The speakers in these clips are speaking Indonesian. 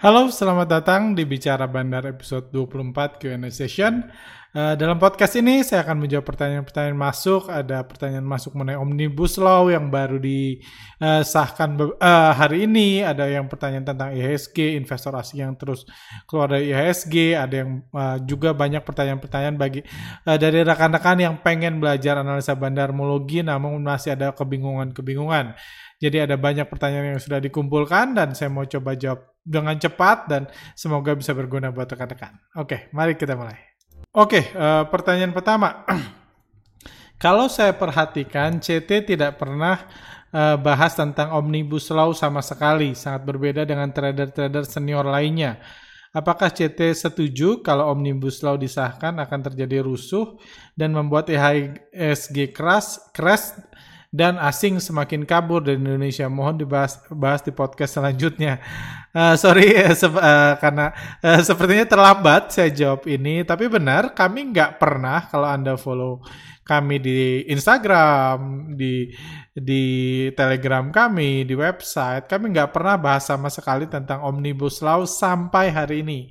Halo, selamat datang di Bicara Bandar episode 24 Q&A session. Uh, dalam podcast ini saya akan menjawab pertanyaan-pertanyaan masuk. Ada pertanyaan masuk mengenai Omnibus Law yang baru disahkan uh, hari ini. Ada yang pertanyaan tentang IHSG, investor asing yang terus keluar dari IHSG. Ada yang uh, juga banyak pertanyaan-pertanyaan bagi uh, dari rekan-rekan yang pengen belajar analisa bandarmologi namun masih ada kebingungan-kebingungan. Jadi ada banyak pertanyaan yang sudah dikumpulkan dan saya mau coba jawab dengan cepat dan semoga bisa berguna buat rekan-rekan. Oke, mari kita mulai. Oke, uh, pertanyaan pertama. Kalau saya perhatikan, CT tidak pernah uh, bahas tentang Omnibus Law sama sekali, sangat berbeda dengan trader-trader senior lainnya. Apakah CT setuju kalau Omnibus Law disahkan akan terjadi rusuh dan membuat IHSG keras, crash dan asing semakin kabur dari Indonesia. Mohon dibahas bahas di podcast selanjutnya. Uh, sorry uh, se uh, karena uh, sepertinya terlambat saya jawab ini, tapi benar kami nggak pernah kalau anda follow kami di Instagram, di di Telegram kami, di website, kami nggak pernah bahas sama sekali tentang omnibus law sampai hari ini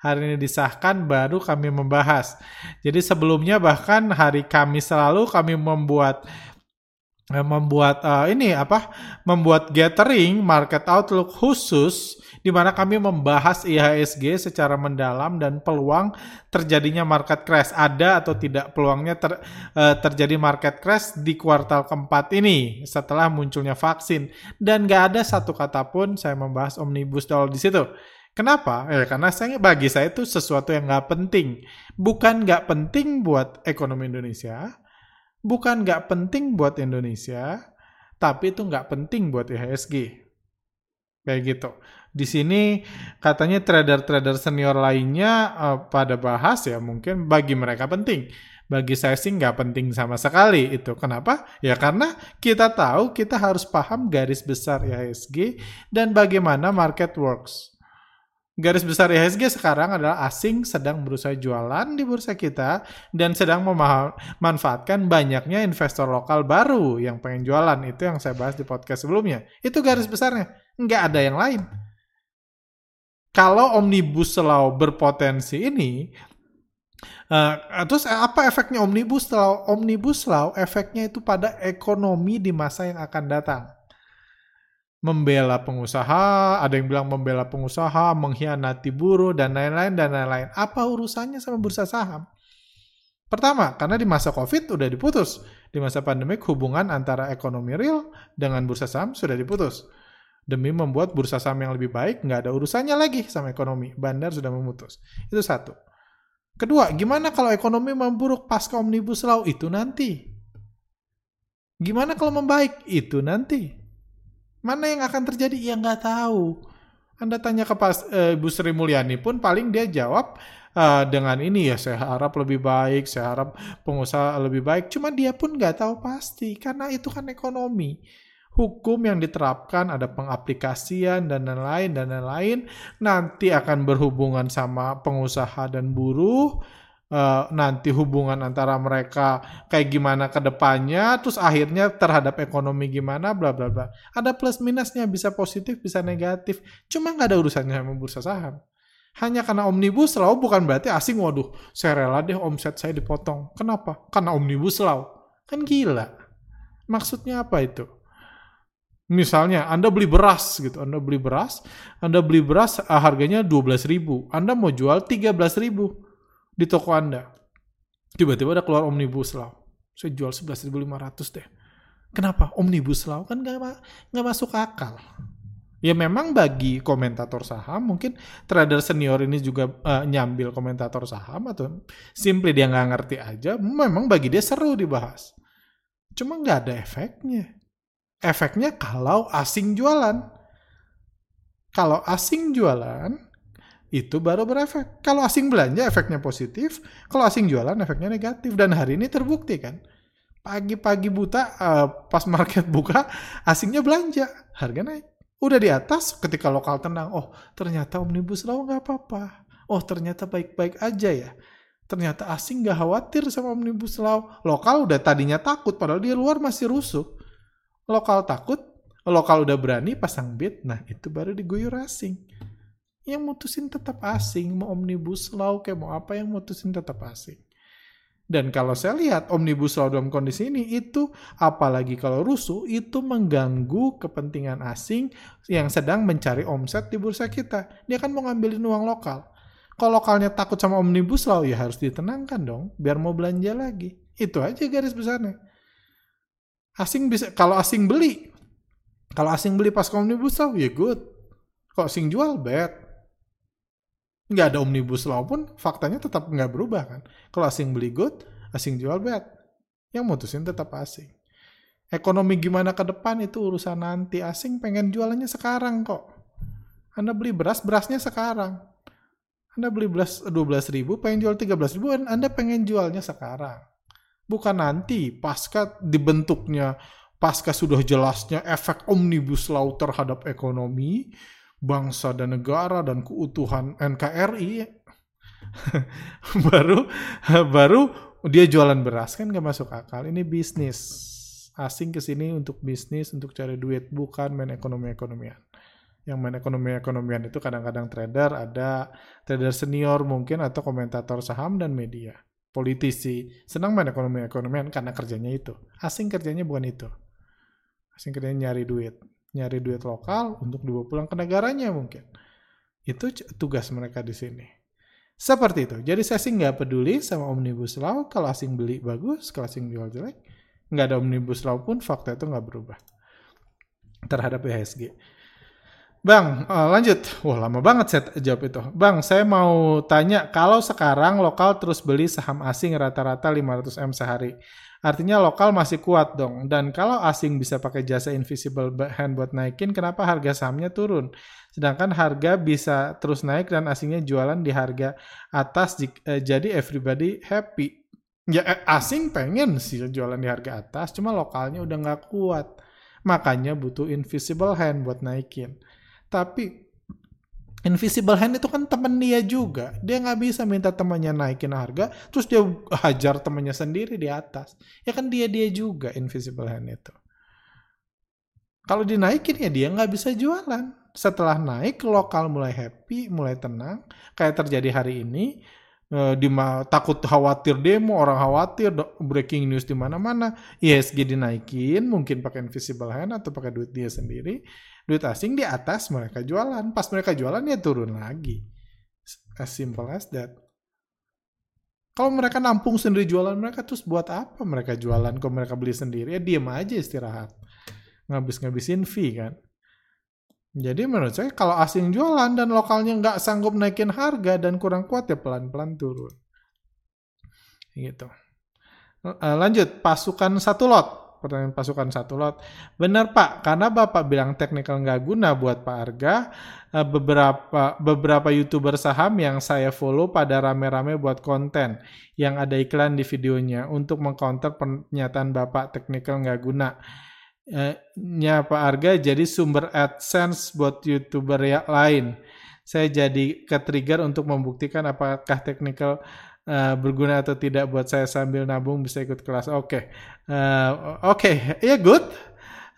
hari ini disahkan baru kami membahas. Jadi sebelumnya bahkan hari Kamis selalu kami membuat Eh, membuat uh, ini apa membuat gathering market outlook khusus di mana kami membahas IHSG secara mendalam dan peluang terjadinya market crash ada atau tidak peluangnya ter, uh, terjadi market crash di kuartal keempat ini setelah munculnya vaksin dan gak ada satu kata pun saya membahas omnibus law di situ. Kenapa? Karena saya bagi saya itu sesuatu yang nggak penting. Bukan nggak penting buat ekonomi Indonesia, bukan nggak penting buat Indonesia, tapi itu nggak penting buat IHSG. Kayak gitu. Di sini katanya trader-trader senior lainnya uh, pada bahas ya mungkin bagi mereka penting. Bagi saya sih nggak penting sama sekali itu. Kenapa? Ya karena kita tahu kita harus paham garis besar IHSG dan bagaimana market works. Garis besar IHSG sekarang adalah asing sedang berusaha jualan di bursa kita dan sedang memanfaatkan banyaknya investor lokal baru yang pengen jualan. Itu yang saya bahas di podcast sebelumnya. Itu garis besarnya. Nggak ada yang lain. Kalau Omnibus Law berpotensi ini, uh, terus apa efeknya Omnibus Law? Omnibus Law efeknya itu pada ekonomi di masa yang akan datang membela pengusaha, ada yang bilang membela pengusaha, mengkhianati buruh, dan lain-lain, dan lain-lain. Apa urusannya sama bursa saham? Pertama, karena di masa COVID udah diputus. Di masa pandemik, hubungan antara ekonomi real dengan bursa saham sudah diputus. Demi membuat bursa saham yang lebih baik, nggak ada urusannya lagi sama ekonomi. Bandar sudah memutus. Itu satu. Kedua, gimana kalau ekonomi memburuk pasca Omnibus Law? Itu nanti. Gimana kalau membaik? Itu nanti. Mana yang akan terjadi? Ya nggak tahu. Anda tanya ke pas, uh, Ibu Sri Mulyani pun paling dia jawab uh, dengan ini ya saya harap lebih baik, saya harap pengusaha lebih baik. Cuma dia pun nggak tahu pasti karena itu kan ekonomi. Hukum yang diterapkan ada pengaplikasian dan lain-lain dan lain-lain nanti akan berhubungan sama pengusaha dan buruh uh, nanti hubungan antara mereka kayak gimana ke depannya, terus akhirnya terhadap ekonomi gimana, bla bla bla. Ada plus minusnya, bisa positif, bisa negatif. Cuma nggak ada urusannya sama bursa saham. Hanya karena omnibus law bukan berarti asing, waduh, saya rela deh omset saya dipotong. Kenapa? Karena omnibus law. Kan gila. Maksudnya apa itu? Misalnya Anda beli beras gitu, Anda beli beras, Anda beli beras uh, harganya 12.000, Anda mau jual 13.000 di toko Anda. Tiba-tiba ada keluar Omnibus Law. Saya jual 11.500 deh. Kenapa? Omnibus Law kan nggak nggak masuk akal. Ya memang bagi komentator saham mungkin trader senior ini juga uh, nyambil komentator saham atau simply dia nggak ngerti aja. Memang bagi dia seru dibahas. Cuma nggak ada efeknya. Efeknya kalau asing jualan. Kalau asing jualan, itu baru berefek. Kalau asing belanja efeknya positif, kalau asing jualan efeknya negatif. Dan hari ini terbukti kan. Pagi-pagi buta uh, pas market buka asingnya belanja, harga naik. Udah di atas ketika lokal tenang, oh ternyata omnibus law nggak apa-apa. Oh ternyata baik-baik aja ya. Ternyata asing nggak khawatir sama omnibus law. Lokal udah tadinya takut, padahal di luar masih rusuh. Lokal takut, lokal udah berani pasang bid, nah itu baru diguyur asing Yang mutusin tetap asing, mau omnibus law kayak mau apa yang mutusin tetap asing. Dan kalau saya lihat omnibus law dalam kondisi ini itu apalagi kalau rusuh itu mengganggu kepentingan asing yang sedang mencari omset di bursa kita. Dia kan mau ngambilin uang lokal. Kalau lokalnya takut sama omnibus law ya harus ditenangkan dong biar mau belanja lagi. Itu aja garis besarnya. Asing bisa kalau asing beli kalau asing beli pas omnibus law ya good. Kalau asing jual bad nggak ada omnibus law pun faktanya tetap nggak berubah kan. Kalau asing beli good, asing jual bad. Yang mutusin tetap asing. Ekonomi gimana ke depan itu urusan nanti. Asing pengen jualannya sekarang kok. Anda beli beras, berasnya sekarang. Anda beli beras 12 ribu, pengen jual 13 ribu, Anda pengen jualnya sekarang. Bukan nanti, pasca dibentuknya, pasca sudah jelasnya efek omnibus law terhadap ekonomi, bangsa dan negara dan keutuhan NKRI baru baru dia jualan beras kan gak masuk akal. Ini bisnis. Asing ke sini untuk bisnis untuk cari duit bukan main ekonomi ekonomian yang main ekonomi ekonomian itu kadang-kadang trader ada trader senior mungkin atau komentator saham dan media. Politisi senang main ekonomi ekonomian karena kerjanya itu. Asing kerjanya bukan itu. Asing kerjanya nyari duit nyari duit lokal untuk dibawa pulang ke negaranya mungkin. Itu tugas mereka di sini. Seperti itu. Jadi saya sih nggak peduli sama omnibus law. Kalau asing beli bagus, kalau asing jual jelek. Nggak ada omnibus law pun fakta itu nggak berubah terhadap IHSG. Bang, uh, lanjut. Wah, lama banget saya jawab itu. Bang, saya mau tanya, kalau sekarang lokal terus beli saham asing rata-rata 500M sehari, Artinya lokal masih kuat dong. Dan kalau asing bisa pakai jasa invisible hand buat naikin, kenapa harga sahamnya turun? Sedangkan harga bisa terus naik dan asingnya jualan di harga atas, eh, jadi everybody happy. Ya eh, asing pengen sih jualan di harga atas, cuma lokalnya udah nggak kuat. Makanya butuh invisible hand buat naikin. Tapi Invisible hand itu kan temen dia juga. Dia nggak bisa minta temannya naikin harga, terus dia hajar temannya sendiri di atas. Ya kan dia dia juga invisible hand itu. Kalau dinaikin ya dia nggak bisa jualan. Setelah naik lokal mulai happy, mulai tenang. Kayak terjadi hari ini, eh, di takut khawatir demo, orang khawatir breaking news di mana-mana. ISG dinaikin, mungkin pakai invisible hand atau pakai duit dia sendiri duit asing di atas mereka jualan. Pas mereka jualan ya turun lagi. As simple as that. Kalau mereka nampung sendiri jualan mereka terus buat apa mereka jualan kalau mereka beli sendiri ya diem aja istirahat. Ngabis-ngabisin fee kan. Jadi menurut saya kalau asing jualan dan lokalnya nggak sanggup naikin harga dan kurang kuat ya pelan-pelan turun. Gitu. Lanjut, pasukan satu lot pertanyaan pasukan satu lot. Benar Pak, karena Bapak bilang teknikal nggak guna buat Pak Arga, eh, beberapa beberapa youtuber saham yang saya follow pada rame-rame buat konten yang ada iklan di videonya untuk mengcounter pernyataan Bapak teknikal nggak guna. Eh, nya Pak Arga jadi sumber AdSense buat youtuber yang lain. Saya jadi ke-trigger untuk membuktikan apakah teknikal uh, berguna atau tidak buat saya sambil nabung bisa ikut kelas. Oke, okay. uh, oke, okay. ya good.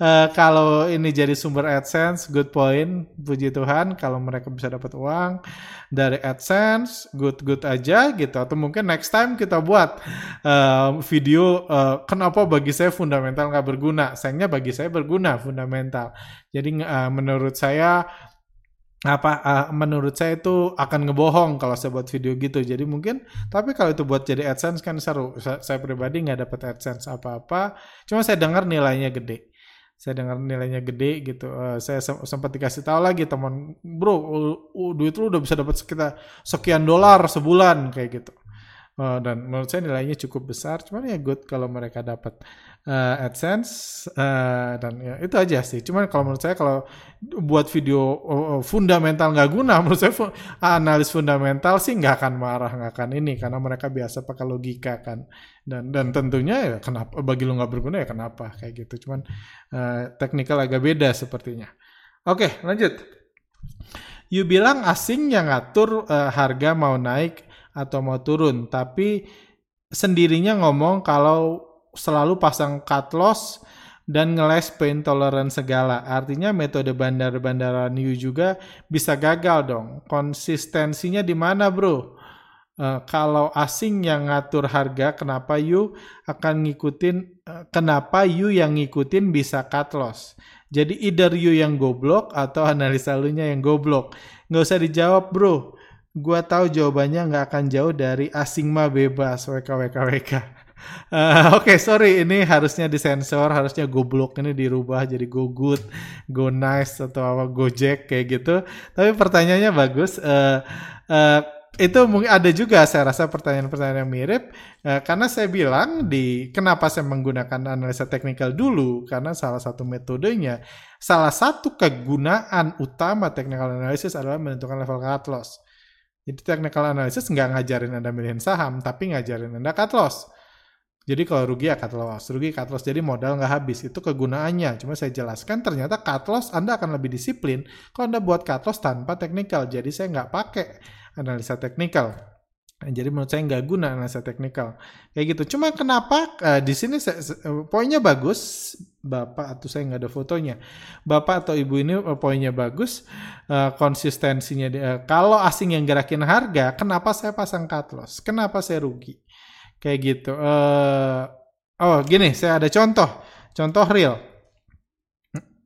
Uh, kalau ini jadi sumber AdSense, good point. Puji Tuhan kalau mereka bisa dapat uang dari AdSense, good-good aja gitu. Atau mungkin next time kita buat uh, video uh, kenapa bagi saya fundamental nggak berguna. Sayangnya bagi saya berguna fundamental. Jadi uh, menurut saya apa uh, menurut saya itu akan ngebohong kalau saya buat video gitu. Jadi mungkin tapi kalau itu buat jadi adsense kan seru. Saya, saya pribadi nggak dapat adsense apa-apa. Cuma saya dengar nilainya gede. Saya dengar nilainya gede gitu. Uh, saya sempat dikasih tahu lagi teman bro uh, uh, duit lu udah bisa dapat sekitar sekian dolar sebulan kayak gitu uh, dan menurut saya nilainya cukup besar cuman ya good kalau mereka dapat uh, AdSense uh, dan ya itu aja sih. Cuman kalau menurut saya kalau buat video uh, fundamental nggak guna, menurut saya fu analis fundamental sih nggak akan marah nggak akan ini karena mereka biasa pakai logika kan dan dan tentunya ya kenapa bagi lo nggak berguna ya kenapa kayak gitu. Cuman uh, teknikal agak beda sepertinya. Oke lanjut. You bilang asing yang ngatur uh, harga mau naik atau mau turun, tapi sendirinya ngomong kalau selalu pasang cut loss dan ngeles pain tolerance segala. Artinya metode bandar-bandara new juga bisa gagal dong. konsistensinya di mana bro? Uh, kalau asing yang ngatur harga, kenapa you akan ngikutin? Uh, kenapa you yang ngikutin bisa cut loss? Jadi either you yang goblok atau analisa lu nya yang goblok. Nggak usah dijawab bro. Gua tahu jawabannya nggak akan jauh dari asing mah bebas. WKWKWK. Uh, Oke, okay, sorry, ini harusnya disensor, harusnya goblok ini dirubah jadi go good, go nice atau apa gojek kayak gitu. Tapi pertanyaannya bagus. Uh, uh, itu mungkin ada juga saya rasa pertanyaan-pertanyaan yang mirip uh, karena saya bilang di kenapa saya menggunakan analisa teknikal dulu karena salah satu metodenya salah satu kegunaan utama technical analysis adalah menentukan level cut loss. Jadi technical analysis nggak ngajarin Anda milihin saham tapi ngajarin Anda cut loss. Jadi kalau rugi ya cut loss, rugi cut loss. Jadi modal nggak habis, itu kegunaannya. Cuma saya jelaskan ternyata cut loss Anda akan lebih disiplin kalau Anda buat cut loss tanpa teknikal. Jadi saya nggak pakai analisa teknikal. Nah, jadi menurut saya nggak guna analisa teknikal. Kayak gitu. Cuma kenapa uh, di sini saya, poinnya bagus, Bapak atau saya nggak ada fotonya. Bapak atau Ibu ini uh, poinnya bagus, uh, konsistensinya. Uh, kalau asing yang gerakin harga, kenapa saya pasang cut loss? Kenapa saya rugi? Kayak gitu. Uh, oh, gini, saya ada contoh. Contoh real.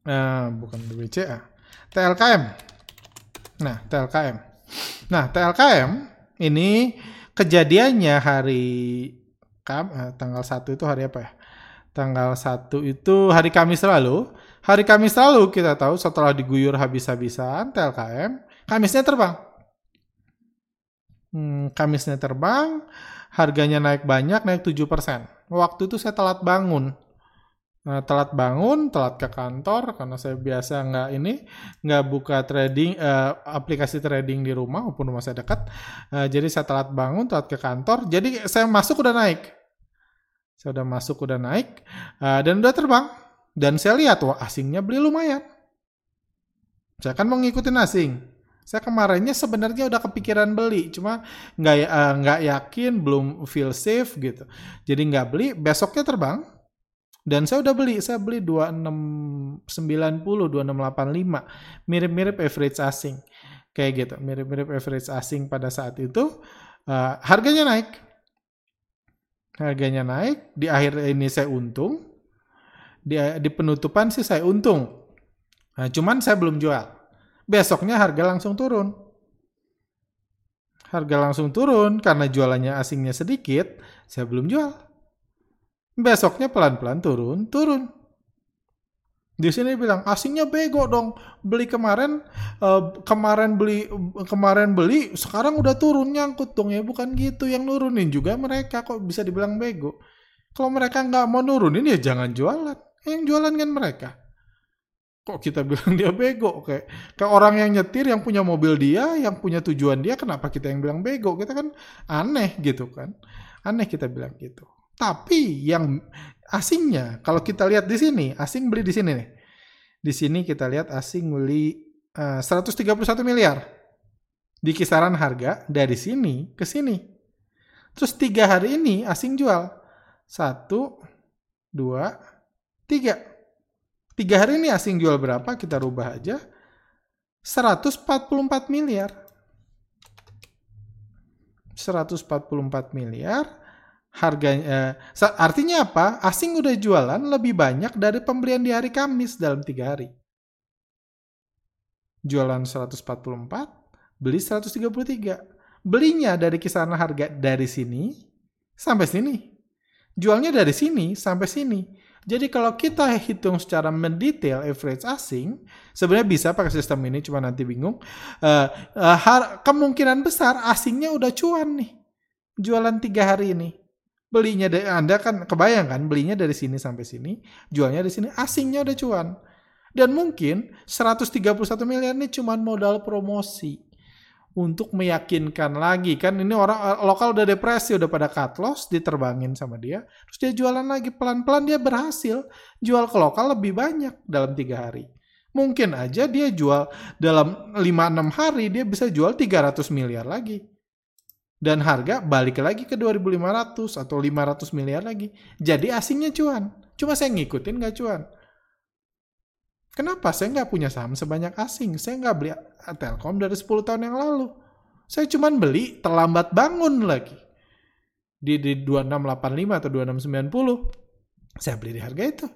Uh, bukan BBCA. TLKM. Nah, TLKM. Nah, TLKM ini kejadiannya hari Kam, uh, tanggal 1 itu hari apa ya? Tanggal 1 itu hari Kamis lalu. Hari Kamis lalu kita tahu setelah diguyur habis-habisan TLKM, Kamisnya terbang. Hmm, Kamisnya terbang, harganya naik banyak, naik 7%. Waktu itu saya telat bangun. Nah, telat bangun, telat ke kantor karena saya biasa nggak ini nggak buka trading uh, aplikasi trading di rumah maupun rumah saya dekat. Uh, jadi saya telat bangun, telat ke kantor. Jadi saya masuk udah naik. Saya udah masuk udah naik uh, dan udah terbang. Dan saya lihat wah asingnya beli lumayan. Saya kan mau ngikutin asing. Saya kemarinnya sebenarnya udah kepikiran beli, cuma nggak nggak yakin, belum feel safe gitu. Jadi nggak beli. Besoknya terbang, dan saya udah beli. Saya beli 2690, 2685, mirip-mirip average asing, kayak gitu. Mirip-mirip average asing pada saat itu. Uh, harganya naik, harganya naik. Di akhir ini saya untung. Di, di penutupan sih saya untung. Nah, cuman saya belum jual besoknya harga langsung turun. Harga langsung turun karena jualannya asingnya sedikit, saya belum jual. Besoknya pelan-pelan turun, turun. Di sini bilang asingnya bego dong. Beli kemarin uh, kemarin beli kemarin beli sekarang udah turun nyangkut dong ya bukan gitu yang nurunin juga mereka kok bisa dibilang bego. Kalau mereka nggak mau nurunin ya jangan jualan. Yang jualan kan mereka kok kita bilang dia bego kayak kayak orang yang nyetir yang punya mobil dia yang punya tujuan dia kenapa kita yang bilang bego kita kan aneh gitu kan aneh kita bilang gitu tapi yang asingnya kalau kita lihat di sini asing beli di sini nih di sini kita lihat asing beli uh, 131 miliar di kisaran harga dari sini ke sini terus tiga hari ini asing jual satu dua tiga Tiga hari ini asing jual berapa? Kita rubah aja. 144 miliar. 144 miliar. Harganya, eh, artinya apa? Asing udah jualan lebih banyak dari pembelian di hari Kamis dalam tiga hari. Jualan 144, beli 133. Belinya dari kisaran harga dari sini sampai sini. Jualnya dari sini sampai sini jadi kalau kita hitung secara mendetail average asing, sebenarnya bisa pakai sistem ini, cuma nanti bingung. Uh, uh, kemungkinan besar asingnya udah cuan nih, jualan tiga hari ini. Belinya dari Anda kan kebayang kan, belinya dari sini sampai sini, jualnya dari sini, asingnya udah cuan. Dan mungkin 131 miliar ini cuma modal promosi untuk meyakinkan lagi. Kan ini orang eh, lokal udah depresi udah pada cut loss diterbangin sama dia terus dia jualan lagi. Pelan-pelan dia berhasil jual ke lokal lebih banyak dalam tiga hari. Mungkin aja dia jual dalam 5-6 hari dia bisa jual 300 miliar lagi dan harga balik lagi ke 2500 atau 500 miliar lagi jadi asingnya cuan cuma saya ngikutin gak cuan Kenapa? Saya nggak punya saham sebanyak asing. Saya nggak beli Telkom dari 10 tahun yang lalu. Saya cuma beli terlambat bangun lagi. Di, di 2685 atau 2690. Saya beli di harga itu.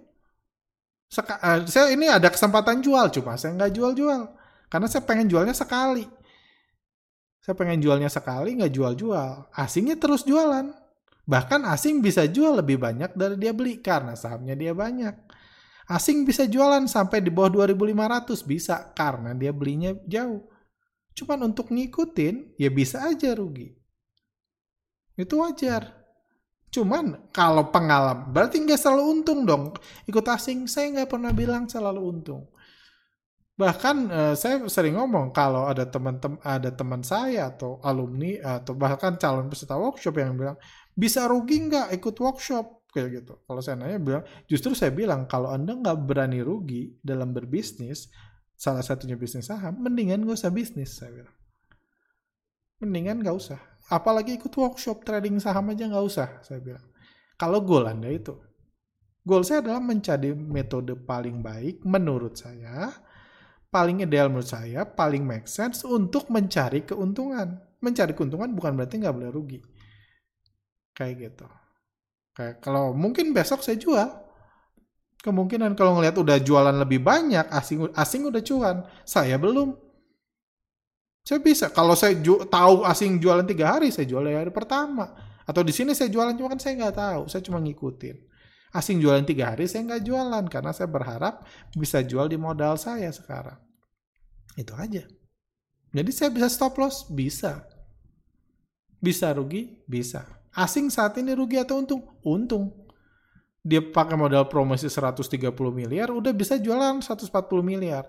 Seka, uh, saya ini ada kesempatan jual, cuma saya nggak jual-jual. Karena saya pengen jualnya sekali. Saya pengen jualnya sekali, nggak jual-jual. Asingnya terus jualan. Bahkan asing bisa jual lebih banyak dari dia beli karena sahamnya dia banyak. Asing bisa jualan sampai di bawah 2500 bisa karena dia belinya jauh. Cuman untuk ngikutin ya bisa aja rugi. Itu wajar. Cuman kalau pengalaman berarti nggak selalu untung dong. Ikut asing saya nggak pernah bilang selalu untung. Bahkan uh, saya sering ngomong kalau ada teman-teman ada teman saya atau alumni atau bahkan calon peserta workshop yang bilang bisa rugi nggak ikut workshop kayak gitu. Kalau saya nanya bilang, justru saya bilang kalau anda nggak berani rugi dalam berbisnis, salah satunya bisnis saham, mendingan nggak usah bisnis saya bilang. Mendingan nggak usah. Apalagi ikut workshop trading saham aja nggak usah saya bilang. Kalau goal anda itu, goal saya adalah mencari metode paling baik menurut saya, paling ideal menurut saya, paling make sense untuk mencari keuntungan. Mencari keuntungan bukan berarti nggak boleh rugi. Kayak gitu. Kayak kalau mungkin besok saya jual. Kemungkinan kalau ngelihat udah jualan lebih banyak, asing asing udah cuan. Saya belum. Saya bisa. Kalau saya ju tahu asing jualan tiga hari, saya jual hari pertama. Atau di sini saya jualan cuma kan saya nggak tahu. Saya cuma ngikutin. Asing jualan tiga hari, saya nggak jualan karena saya berharap bisa jual di modal saya sekarang. Itu aja. Jadi saya bisa stop loss, bisa. Bisa rugi, bisa. Asing saat ini rugi atau untung? Untung. Dia pakai modal promosi 130 miliar, udah bisa jualan 140 miliar.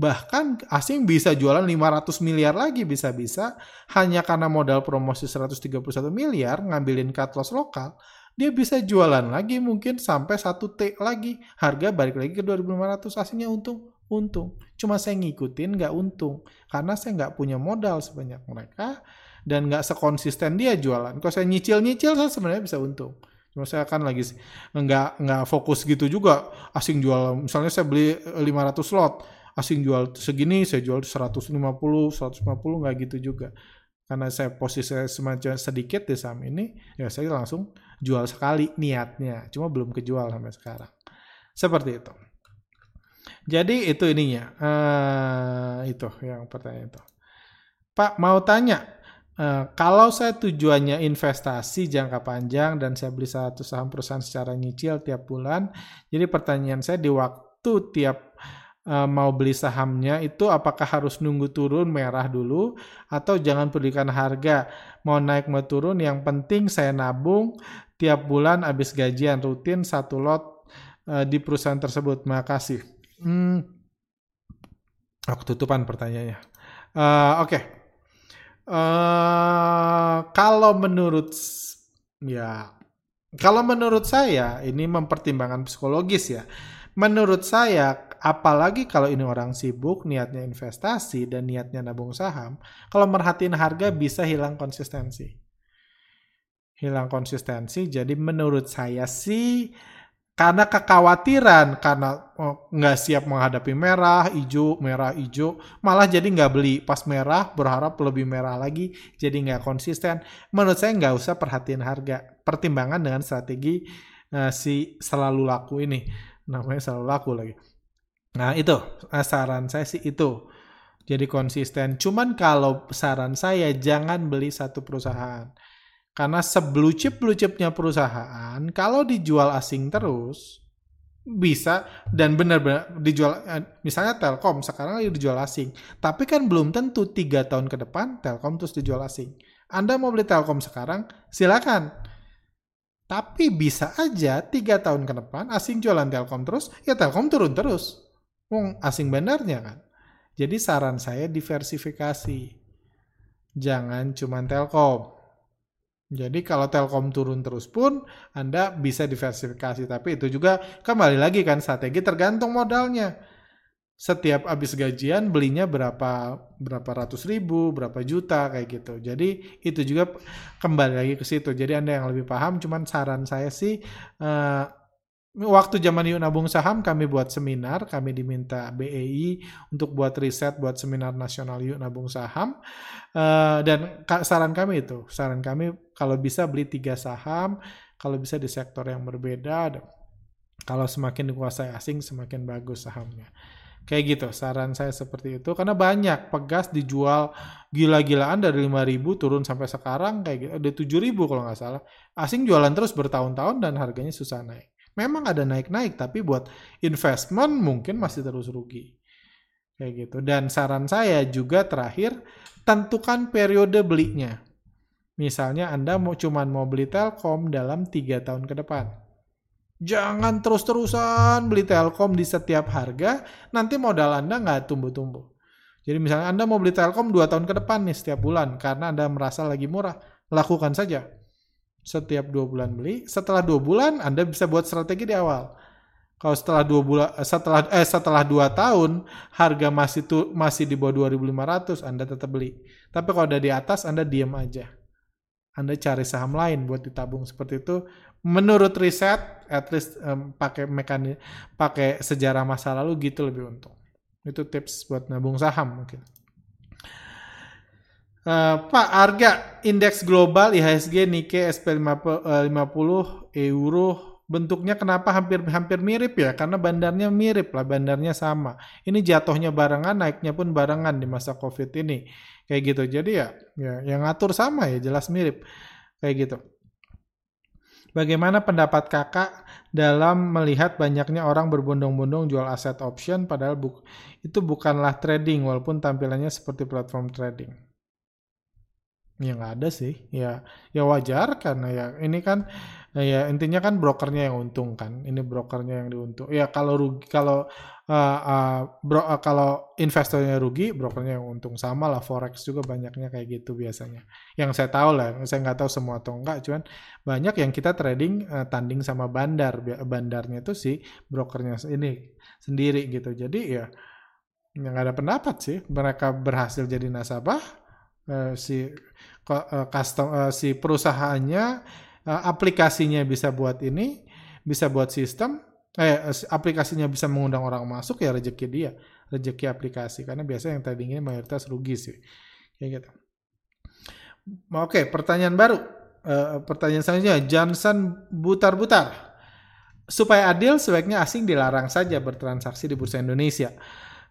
Bahkan asing bisa jualan 500 miliar lagi bisa-bisa hanya karena modal promosi 131 miliar ngambilin cut loss lokal, dia bisa jualan lagi mungkin sampai 1 T lagi. Harga balik lagi ke 2500 asingnya untung. Untung. Cuma saya ngikutin nggak untung. Karena saya nggak punya modal sebanyak mereka dan nggak sekonsisten dia jualan. Kalau saya nyicil-nyicil saya sebenarnya bisa untung. Cuma saya kan lagi nggak nggak fokus gitu juga. Asing jual, misalnya saya beli 500 lot, asing jual segini, saya jual 150, 150 nggak gitu juga. Karena saya posisi semacam sedikit di saham ini, ya saya langsung jual sekali niatnya. Cuma belum kejual sampai sekarang. Seperti itu. Jadi itu ininya. Uh, itu yang pertanyaan itu. Pak mau tanya, Uh, kalau saya tujuannya investasi jangka panjang dan saya beli satu saham perusahaan secara nyicil tiap bulan, jadi pertanyaan saya di waktu tiap uh, mau beli sahamnya itu apakah harus nunggu turun merah dulu atau jangan pedulikan harga mau naik mau turun yang penting saya nabung tiap bulan habis gajian rutin satu lot uh, di perusahaan tersebut. Makasih. Hmm, aku tutupan pertanyaannya. Uh, Oke. Okay. Uh, kalau menurut ya kalau menurut saya ini mempertimbangkan psikologis ya. Menurut saya apalagi kalau ini orang sibuk niatnya investasi dan niatnya nabung saham, kalau merhatiin harga bisa hilang konsistensi. Hilang konsistensi. Jadi menurut saya sih karena kekhawatiran karena oh, nggak siap menghadapi merah, hijau, merah, hijau, malah jadi nggak beli pas merah berharap lebih merah lagi, jadi nggak konsisten. Menurut saya nggak usah perhatiin harga, pertimbangan dengan strategi uh, si selalu laku ini, namanya selalu laku lagi. Nah itu eh, saran saya sih itu, jadi konsisten. Cuman kalau saran saya jangan beli satu perusahaan karena sebelum chip blue chipnya perusahaan, kalau dijual asing terus, bisa dan benar-benar dijual eh, misalnya Telkom sekarang lagi dijual asing. Tapi kan belum tentu tiga tahun ke depan Telkom terus dijual asing. Anda mau beli Telkom sekarang silakan. Tapi bisa aja tiga tahun ke depan asing jualan Telkom terus ya Telkom turun terus. Wong asing benarnya kan. Jadi saran saya diversifikasi. Jangan cuma Telkom jadi kalau Telkom turun terus pun Anda bisa diversifikasi. Tapi itu juga kembali lagi kan strategi tergantung modalnya. Setiap habis gajian belinya berapa berapa ratus ribu, berapa juta kayak gitu. Jadi itu juga kembali lagi ke situ. Jadi Anda yang lebih paham, cuman saran saya sih uh, waktu zaman yuk nabung saham kami buat seminar, kami diminta BEI untuk buat riset buat seminar nasional yuk nabung saham. Uh, dan saran kami itu, saran kami kalau bisa beli tiga saham, kalau bisa di sektor yang berbeda. Kalau semakin dikuasai asing semakin bagus sahamnya. Kayak gitu, saran saya seperti itu. Karena banyak pegas dijual gila-gilaan dari 5.000 turun sampai sekarang kayak gitu. Ada 7.000 kalau nggak salah. Asing jualan terus bertahun-tahun dan harganya susah naik. Memang ada naik-naik, tapi buat investment mungkin masih terus rugi. Kayak gitu. Dan saran saya juga terakhir, tentukan periode belinya. Misalnya Anda mau cuman mau beli Telkom dalam tiga tahun ke depan. Jangan terus-terusan beli Telkom di setiap harga, nanti modal Anda nggak tumbuh-tumbuh. Jadi misalnya Anda mau beli Telkom 2 tahun ke depan nih setiap bulan karena Anda merasa lagi murah, lakukan saja setiap dua bulan beli. Setelah dua bulan Anda bisa buat strategi di awal. Kalau setelah dua bulan setelah eh setelah dua tahun harga masih tuh masih di bawah 2.500 Anda tetap beli. Tapi kalau udah di atas Anda diam aja. Anda cari saham lain buat ditabung seperti itu. Menurut riset, at least um, pakai mekanik pakai sejarah masa lalu gitu lebih untung. Itu tips buat nabung saham mungkin. Uh, Pak, harga indeks global IHSG, Nikkei, SP50, uh, euro bentuknya kenapa hampir hampir mirip ya? Karena bandarnya mirip lah, bandarnya sama. Ini jatuhnya barengan, naiknya pun barengan di masa Covid ini. Kayak gitu. Jadi ya, ya yang ngatur sama ya, jelas mirip. Kayak gitu. Bagaimana pendapat kakak dalam melihat banyaknya orang berbondong-bondong jual aset option padahal bu itu bukanlah trading walaupun tampilannya seperti platform trading? Ya nggak ada sih. Ya ya wajar karena ya ini kan ya intinya kan brokernya yang untung kan. Ini brokernya yang diuntung. Ya kalau rugi kalau uh, uh, bro, uh, kalau investornya rugi, brokernya yang untung sama lah forex juga banyaknya kayak gitu biasanya. Yang saya tahu lah, saya nggak tahu semua atau enggak, cuman banyak yang kita trading uh, tanding sama bandar. Bandarnya itu sih brokernya ini sendiri gitu. Jadi ya nggak ada pendapat sih. Mereka berhasil jadi nasabah uh, si uh, custom uh, si perusahaannya uh, aplikasinya bisa buat ini, bisa buat sistem, eh aplikasinya bisa mengundang orang masuk ya rezeki dia, rezeki aplikasi karena biasanya yang trading ini mayoritas rugi sih. Kayak gitu. Oke, pertanyaan baru. Uh, pertanyaan selanjutnya, Johnson butar-butar. Supaya adil, sebaiknya asing dilarang saja bertransaksi di bursa Indonesia.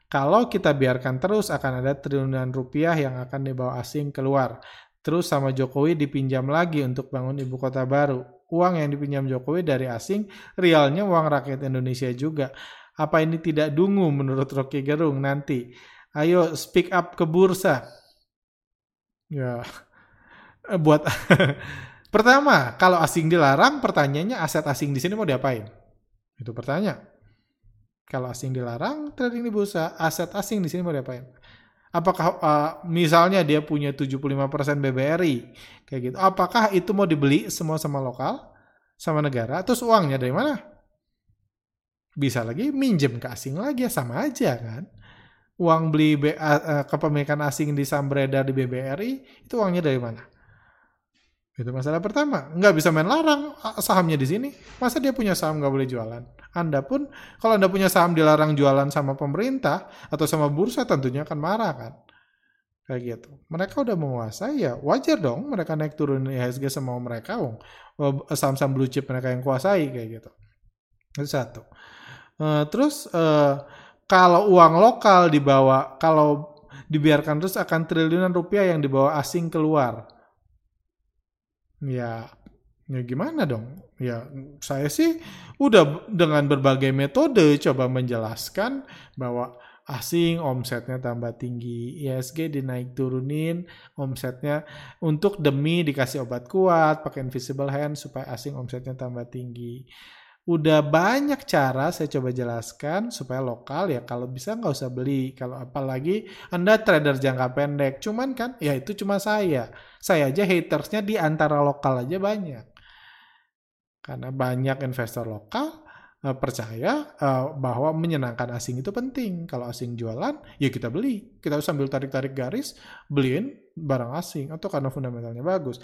Kalau kita biarkan terus akan ada triliunan rupiah yang akan dibawa asing keluar. Terus sama Jokowi dipinjam lagi untuk bangun ibu kota baru. Uang yang dipinjam Jokowi dari asing, realnya uang rakyat Indonesia juga. Apa ini tidak dungu menurut Rocky Gerung nanti? Ayo speak up ke bursa. Ya, buat pertama kalau asing dilarang, pertanyaannya aset asing di sini mau diapain? Itu pertanyaan. Kalau asing dilarang, trading di bursa, aset asing di sini mau diapain? Apakah uh, misalnya dia punya 75% BBRI kayak gitu. Apakah itu mau dibeli semua sama lokal, sama negara, terus uangnya dari mana? Bisa lagi minjem ke asing lagi ya sama aja kan. Uang beli B, uh, kepemilikan asing di saham beredar di BBRI itu uangnya dari mana? Itu masalah pertama. Nggak bisa main larang sahamnya di sini. Masa dia punya saham nggak boleh jualan? Anda pun, kalau Anda punya saham dilarang jualan sama pemerintah atau sama bursa tentunya akan marah kan? Kayak gitu. Mereka udah menguasai ya wajar dong mereka naik turun IHSG sama mereka. Oh, saham-saham blue chip mereka yang kuasai kayak gitu. Itu satu. Uh, terus uh, kalau uang lokal dibawa, kalau dibiarkan terus akan triliunan rupiah yang dibawa asing keluar Ya, ya gimana dong? Ya, saya sih udah dengan berbagai metode coba menjelaskan bahwa asing omsetnya tambah tinggi, ISG dinaik turunin omsetnya untuk demi dikasih obat kuat, pakai invisible hand supaya asing omsetnya tambah tinggi udah banyak cara saya coba jelaskan supaya lokal ya kalau bisa nggak usah beli. Kalau apalagi anda trader jangka pendek cuman kan ya itu cuma saya. Saya aja hatersnya di antara lokal aja banyak. Karena banyak investor lokal uh, percaya uh, bahwa menyenangkan asing itu penting. Kalau asing jualan ya kita beli. Kita sambil tarik-tarik garis beliin barang asing. Atau karena fundamentalnya bagus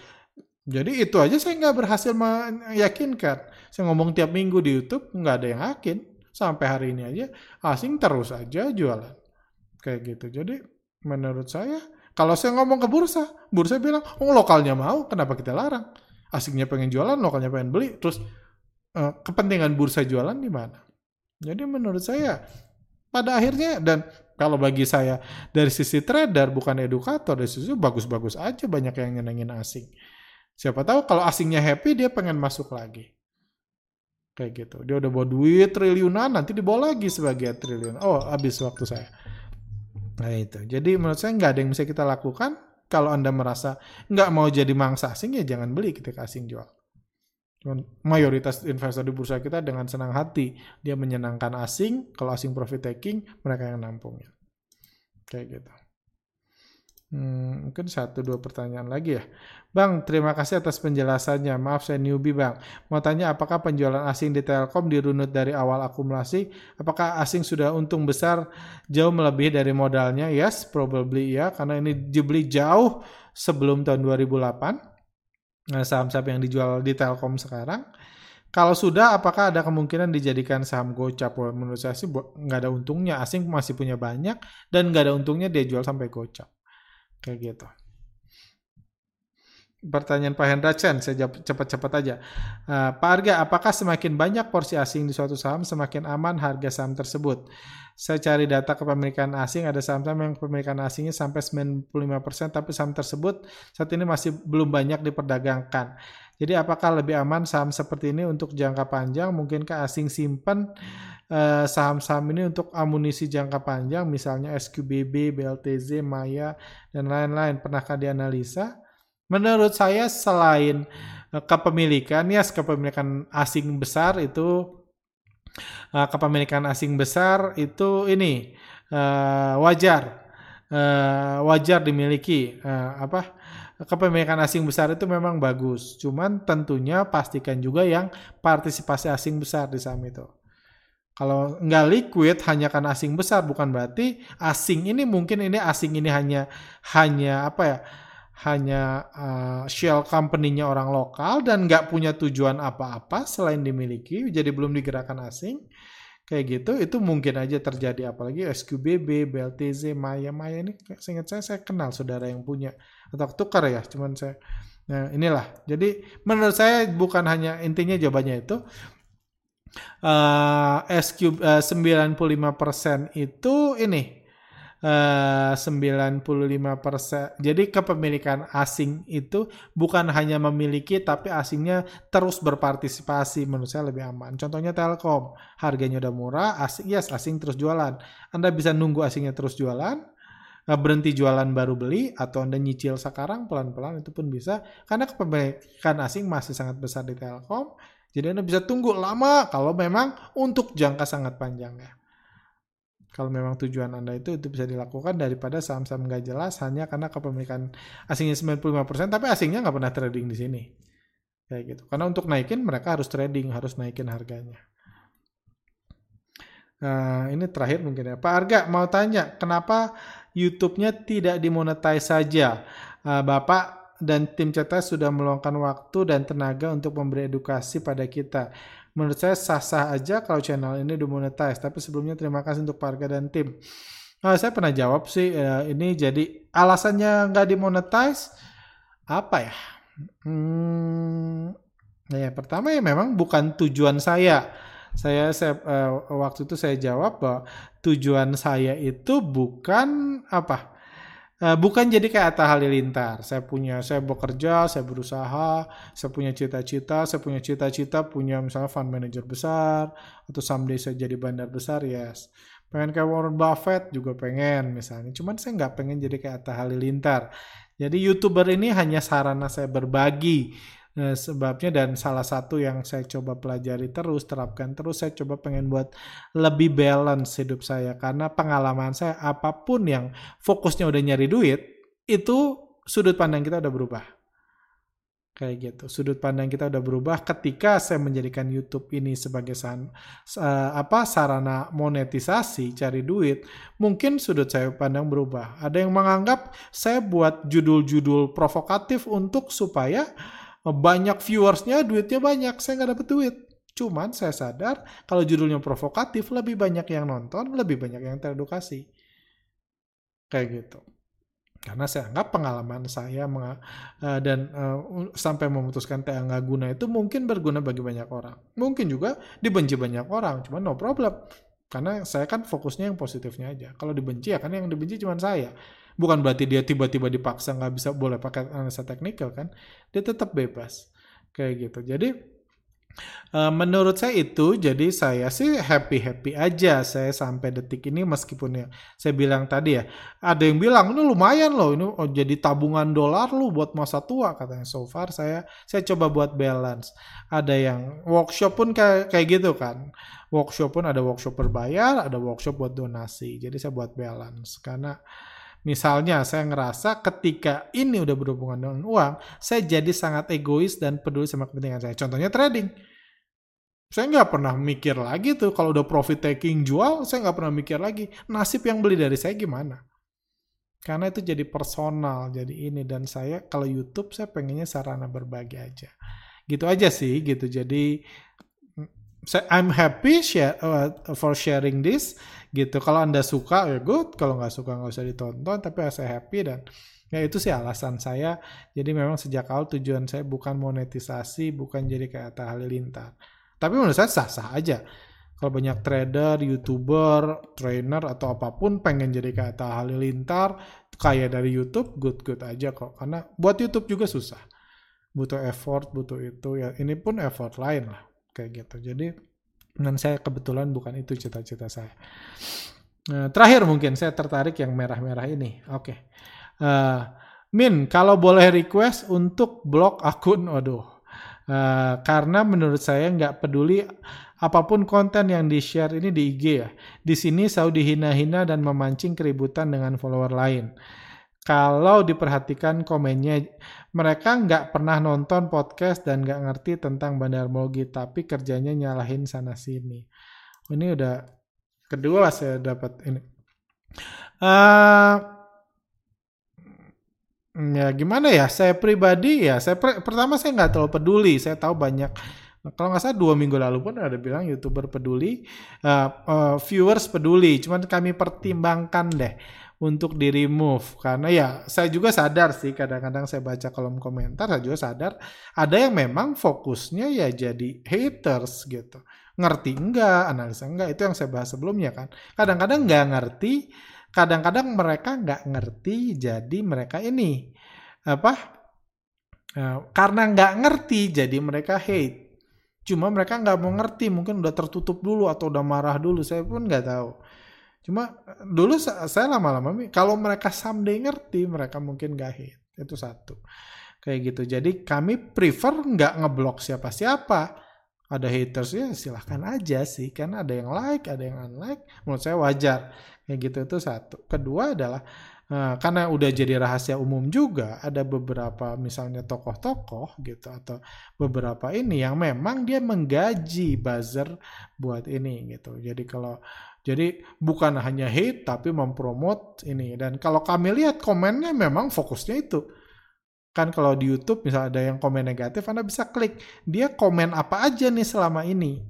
Jadi itu aja saya nggak berhasil meyakinkan. Saya ngomong tiap minggu di YouTube nggak ada yang yakin. Sampai hari ini aja asing terus aja jualan. Kayak gitu. Jadi menurut saya kalau saya ngomong ke bursa, bursa bilang, oh lokalnya mau, kenapa kita larang? Asingnya pengen jualan, lokalnya pengen beli, terus uh, kepentingan bursa jualan di mana? Jadi menurut saya pada akhirnya dan kalau bagi saya dari sisi trader bukan edukator dari sisi bagus-bagus aja banyak yang nyenengin asing. Siapa tahu kalau asingnya happy dia pengen masuk lagi. Kayak gitu. Dia udah bawa duit triliunan nanti dibawa lagi sebagai triliun. Oh, habis waktu saya. Nah itu. Jadi menurut saya nggak ada yang bisa kita lakukan. Kalau Anda merasa nggak mau jadi mangsa asing ya jangan beli ketika asing jual. Cuman mayoritas investor di bursa kita dengan senang hati dia menyenangkan asing. Kalau asing profit taking mereka yang nampungnya. Kayak gitu. Hmm, mungkin satu dua pertanyaan lagi ya. Bang, terima kasih atas penjelasannya. Maaf saya newbie bang. Mau tanya apakah penjualan asing di Telkom dirunut dari awal akumulasi? Apakah asing sudah untung besar jauh melebihi dari modalnya? Yes, probably ya. Karena ini dibeli jauh sebelum tahun 2008. Nah, saham-saham yang dijual di Telkom sekarang. Kalau sudah, apakah ada kemungkinan dijadikan saham gocap? Menurut saya sih nggak ada untungnya. Asing masih punya banyak dan nggak ada untungnya dia jual sampai gocap. Kayak gitu. Pertanyaan Pak Hendra Chen, saya cepat-cepat aja. Uh, Pak Arga, apakah semakin banyak porsi asing di suatu saham, semakin aman harga saham tersebut? Saya cari data kepemilikan asing, ada saham-saham yang kepemilikan asingnya sampai 95%, tapi saham tersebut saat ini masih belum banyak diperdagangkan. Jadi apakah lebih aman saham seperti ini untuk jangka panjang? Mungkinkah asing simpan Eh, saham-saham ini untuk amunisi jangka panjang, misalnya SQBB, BLTZ, Maya, dan lain-lain. Pernahkah dianalisa? Menurut saya selain uh, kepemilikan, ya yes, kepemilikan asing besar itu uh, kepemilikan asing besar itu ini wajar, wajar dimiliki apa? Kepemilikan asing besar itu memang bagus. Cuman tentunya pastikan juga yang partisipasi asing besar di saham itu. Kalau nggak liquid hanya karena asing besar bukan berarti asing ini mungkin ini asing ini hanya hanya apa ya hanya uh, shell company-nya orang lokal dan nggak punya tujuan apa-apa selain dimiliki jadi belum digerakkan asing kayak gitu itu mungkin aja terjadi apalagi SQBB, BLTZ, Maya Maya ini seingat saya saya kenal saudara yang punya atau tukar ya cuman saya Nah, inilah. Jadi menurut saya bukan hanya intinya jawabannya itu uh, SQ uh, 95% itu ini uh, 95%. Jadi kepemilikan asing itu bukan hanya memiliki tapi asingnya terus berpartisipasi menurut saya lebih aman. Contohnya Telkom, harganya udah murah, asing yes asing terus jualan. Anda bisa nunggu asingnya terus jualan, berhenti jualan baru beli atau Anda nyicil sekarang pelan-pelan itu pun bisa karena kepemilikan asing masih sangat besar di Telkom jadi Anda bisa tunggu lama kalau memang untuk jangka sangat panjang ya. Kalau memang tujuan Anda itu itu bisa dilakukan daripada saham-saham nggak jelas hanya karena kepemilikan asingnya 95% tapi asingnya nggak pernah trading di sini. Kayak gitu. Karena untuk naikin mereka harus trading, harus naikin harganya. Nah, ini terakhir mungkin ya. Pak Arga mau tanya, kenapa YouTube-nya tidak dimonetize saja? Uh, Bapak dan tim CTS sudah meluangkan waktu dan tenaga untuk memberi edukasi pada kita. Menurut saya sah-sah aja kalau channel ini dimonetize. Tapi sebelumnya terima kasih untuk Parga dan tim. Nah, saya pernah jawab sih ya, ini jadi alasannya nggak dimonetize apa ya? Hmm, ya pertama ya memang bukan tujuan saya. Saya, saya uh, waktu itu saya jawab bahwa tujuan saya itu bukan apa? Uh, bukan jadi kayak Atta Halilintar. Saya punya, saya bekerja, saya berusaha, saya punya cita-cita, saya punya cita-cita punya misalnya fund manager besar, atau someday saya jadi bandar besar, yes. Pengen kayak Warren Buffett juga pengen misalnya. Cuman saya nggak pengen jadi kayak Atta Halilintar. Jadi YouTuber ini hanya sarana saya berbagi Nah, sebabnya dan salah satu yang saya coba pelajari terus, terapkan terus, saya coba pengen buat lebih balance hidup saya. Karena pengalaman saya, apa pun yang fokusnya udah nyari duit, itu sudut pandang kita udah berubah. Kayak gitu. Sudut pandang kita udah berubah ketika saya menjadikan YouTube ini sebagai san, uh, apa sarana monetisasi, cari duit. Mungkin sudut saya pandang berubah. Ada yang menganggap saya buat judul-judul provokatif untuk supaya banyak viewersnya, duitnya banyak, saya nggak dapet duit. Cuman saya sadar kalau judulnya provokatif lebih banyak yang nonton, lebih banyak yang teredukasi. Kayak gitu. Karena saya anggap pengalaman saya uh, dan uh, sampai memutuskan TA nggak guna itu mungkin berguna bagi banyak orang. Mungkin juga dibenci banyak orang, cuman no problem. Karena saya kan fokusnya yang positifnya aja. Kalau dibenci ya kan yang dibenci cuma saya. Bukan berarti dia tiba-tiba dipaksa nggak bisa boleh pakai analisa teknikal kan. Dia tetap bebas. Kayak gitu. Jadi Uh, menurut saya itu, jadi saya sih happy-happy aja saya sampai detik ini meskipun ya saya bilang tadi ya, ada yang bilang ini lumayan loh, ini oh, jadi tabungan dolar lu buat masa tua katanya. So far saya saya coba buat balance. Ada yang workshop pun kayak kayak gitu kan. Workshop pun ada workshop berbayar, ada workshop buat donasi. Jadi saya buat balance karena Misalnya saya ngerasa ketika ini udah berhubungan dengan uang, saya jadi sangat egois dan peduli sama kepentingan saya. Contohnya trading. Saya nggak pernah mikir lagi tuh kalau udah profit taking jual, saya nggak pernah mikir lagi nasib yang beli dari saya gimana. Karena itu jadi personal, jadi ini dan saya kalau YouTube saya pengennya sarana berbagi aja. Gitu aja sih gitu. Jadi I'm happy share, uh, for sharing this gitu. Kalau anda suka ya good, kalau nggak suka nggak usah ditonton. Tapi saya happy dan ya itu sih alasan saya. Jadi memang sejak awal tujuan saya bukan monetisasi, bukan jadi kayak Atta Halilintar. Tapi menurut saya sah-sah aja. Kalau banyak trader, youtuber, trainer atau apa pun pengen jadi kayak Atta Halilintar, kayak dari YouTube, good-good aja kok. Karena buat YouTube juga susah. Butuh effort, butuh itu. Ya ini pun effort lain lah kayak gitu jadi dan saya kebetulan bukan itu cita-cita saya. Nah, terakhir mungkin saya tertarik yang merah-merah ini. Oke. Okay. uh, eh, Min kalau boleh request untuk blog akun waduh. Uh, karena menurut saya nggak peduli apa pun konten yang di share ini di IG ya. Di sini selalu dihina-hina dan memancing keributan dengan follower lain. Kalau diperhatikan komennya, mereka nggak pernah nonton podcast dan nggak ngerti tentang bandarmologi, tapi kerjanya nyalahin sana sini. Ini udah kedua saya dapat ini. Uh, ya gimana ya? Saya pribadi ya, saya pertama saya nggak terlalu peduli. Saya tahu banyak kalau nggak salah dua minggu lalu pun ada bilang youtuber peduli, uh, uh, viewers peduli. Cuman kami pertimbangkan deh untuk di remove. Karena ya saya juga sadar sih kadang-kadang saya baca kolom komentar saya juga sadar ada yang memang fokusnya ya jadi haters gitu. Ngerti enggak analisa enggak itu yang saya bahas sebelumnya kan. Kadang-kadang nggak ngerti kadang-kadang mereka nggak ngerti jadi mereka ini apa nah, karena nggak ngerti jadi mereka hate. Cuma mereka nggak mau ngerti mungkin udah tertutup dulu atau udah marah dulu saya pun nggak tahu Cuma dulu saya lama-lama kalau mereka someday ngerti mereka mungkin gak hate. Itu satu. Kayak gitu. Jadi kami prefer nggak ngeblok siapa-siapa. Ada haters ya silahkan aja sih. Karena ada yang like, ada yang unlike. Menurut saya wajar. Kayak gitu itu satu. Kedua adalah Nah, karena udah jadi rahasia umum juga, ada beberapa misalnya tokoh-tokoh gitu atau beberapa ini yang memang dia menggaji buzzer buat ini gitu. Jadi kalau jadi bukan hanya hate tapi mempromot ini. Dan kalau kami lihat komennya memang fokusnya itu. Kan kalau di YouTube misalnya ada yang komen negatif, Anda bisa klik. Dia komen apa aja nih selama ini.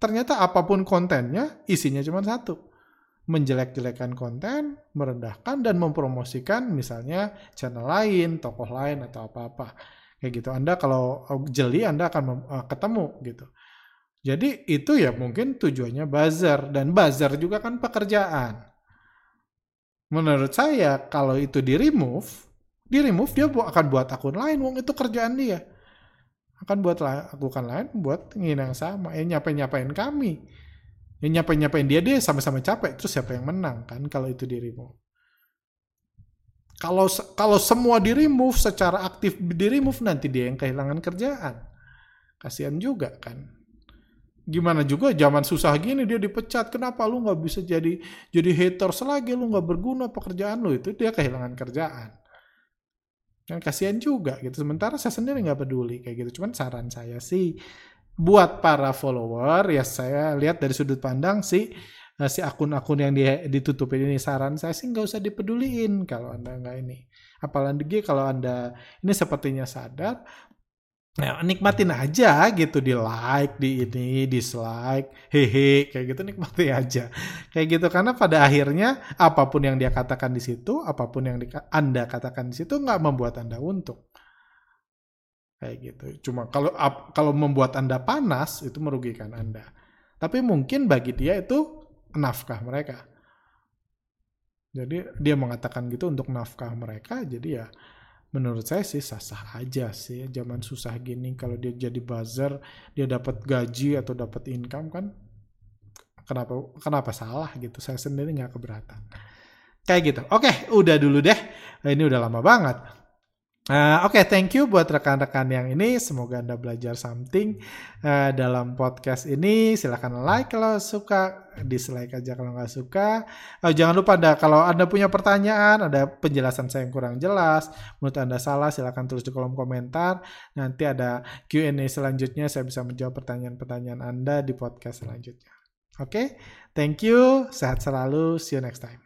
Ternyata apa pun kontennya, isinya cuma satu. Menjelek-jelekan konten, merendahkan, dan mempromosikan misalnya channel lain, tokoh lain, atau apa-apa. Kayak gitu. Anda kalau jeli, Anda akan eh, ketemu gitu. Jadi itu ya mungkin tujuannya buzzer dan buzzer juga kan pekerjaan. Menurut saya kalau itu di remove, di remove dia akan buat akun lain, wong itu kerjaan dia. Akan buat lakukan lain buat yang sama, ya nyapain nyapain kami. Ya nyapain nyapain dia dia sama-sama capek, terus siapa yang menang kan kalau itu di remove. Kalau kalau semua di remove secara aktif di remove nanti dia yang kehilangan kerjaan. Kasihan juga kan gimana juga zaman susah gini dia dipecat. Kenapa? Lu nggak bisa jadi jadi haters lagi. Lu nggak berguna pekerjaan lu itu. Dia kehilangan kerjaan. Kan kasihan juga gitu. Sementara saya sendiri nggak peduli kayak gitu. Cuman saran saya sih buat para follower ya saya lihat dari sudut pandang si eh, si akun-akun yang ditutupin ini. Saran saya sih nggak usah dipeduliin kalau anda nggak ini. Apalagi kalau anda ini sepertinya sadar Ya, nikmatin aja gitu di like, di ini, dislike, hehe, kayak gitu nikmati aja. Kayak gitu karena pada akhirnya apa pun yang dia katakan di situ, apa pun yang di, Anda katakan di situ nggak membuat Anda untung. Kayak gitu. Cuma kalau kalau membuat Anda panas itu merugikan Anda. Tapi mungkin bagi dia itu nafkah mereka. Jadi dia mengatakan gitu untuk nafkah mereka, jadi ya menurut saya sih sah-sah aja sih. Zaman susah gini kalau dia jadi buzzer dia dapat gaji atau dapat income kan kenapa kenapa salah gitu? Saya sendiri nggak keberatan. Kayak gitu. Oke udah dulu deh. Ini udah lama banget Uh, Oke, okay, thank you buat rekan-rekan yang ini. Semoga Anda belajar something uh, dalam podcast ini. Silahkan like kalau suka, dislike aja kalau nggak suka. Uh, jangan lupa ada kalau Anda punya pertanyaan, ada penjelasan saya yang kurang jelas, menurut Anda salah, silahkan tulis di kolom komentar. Nanti ada Q&A selanjutnya, saya bisa menjawab pertanyaan-pertanyaan Anda di podcast selanjutnya. Oke, okay? thank you. Sehat selalu. See you next time.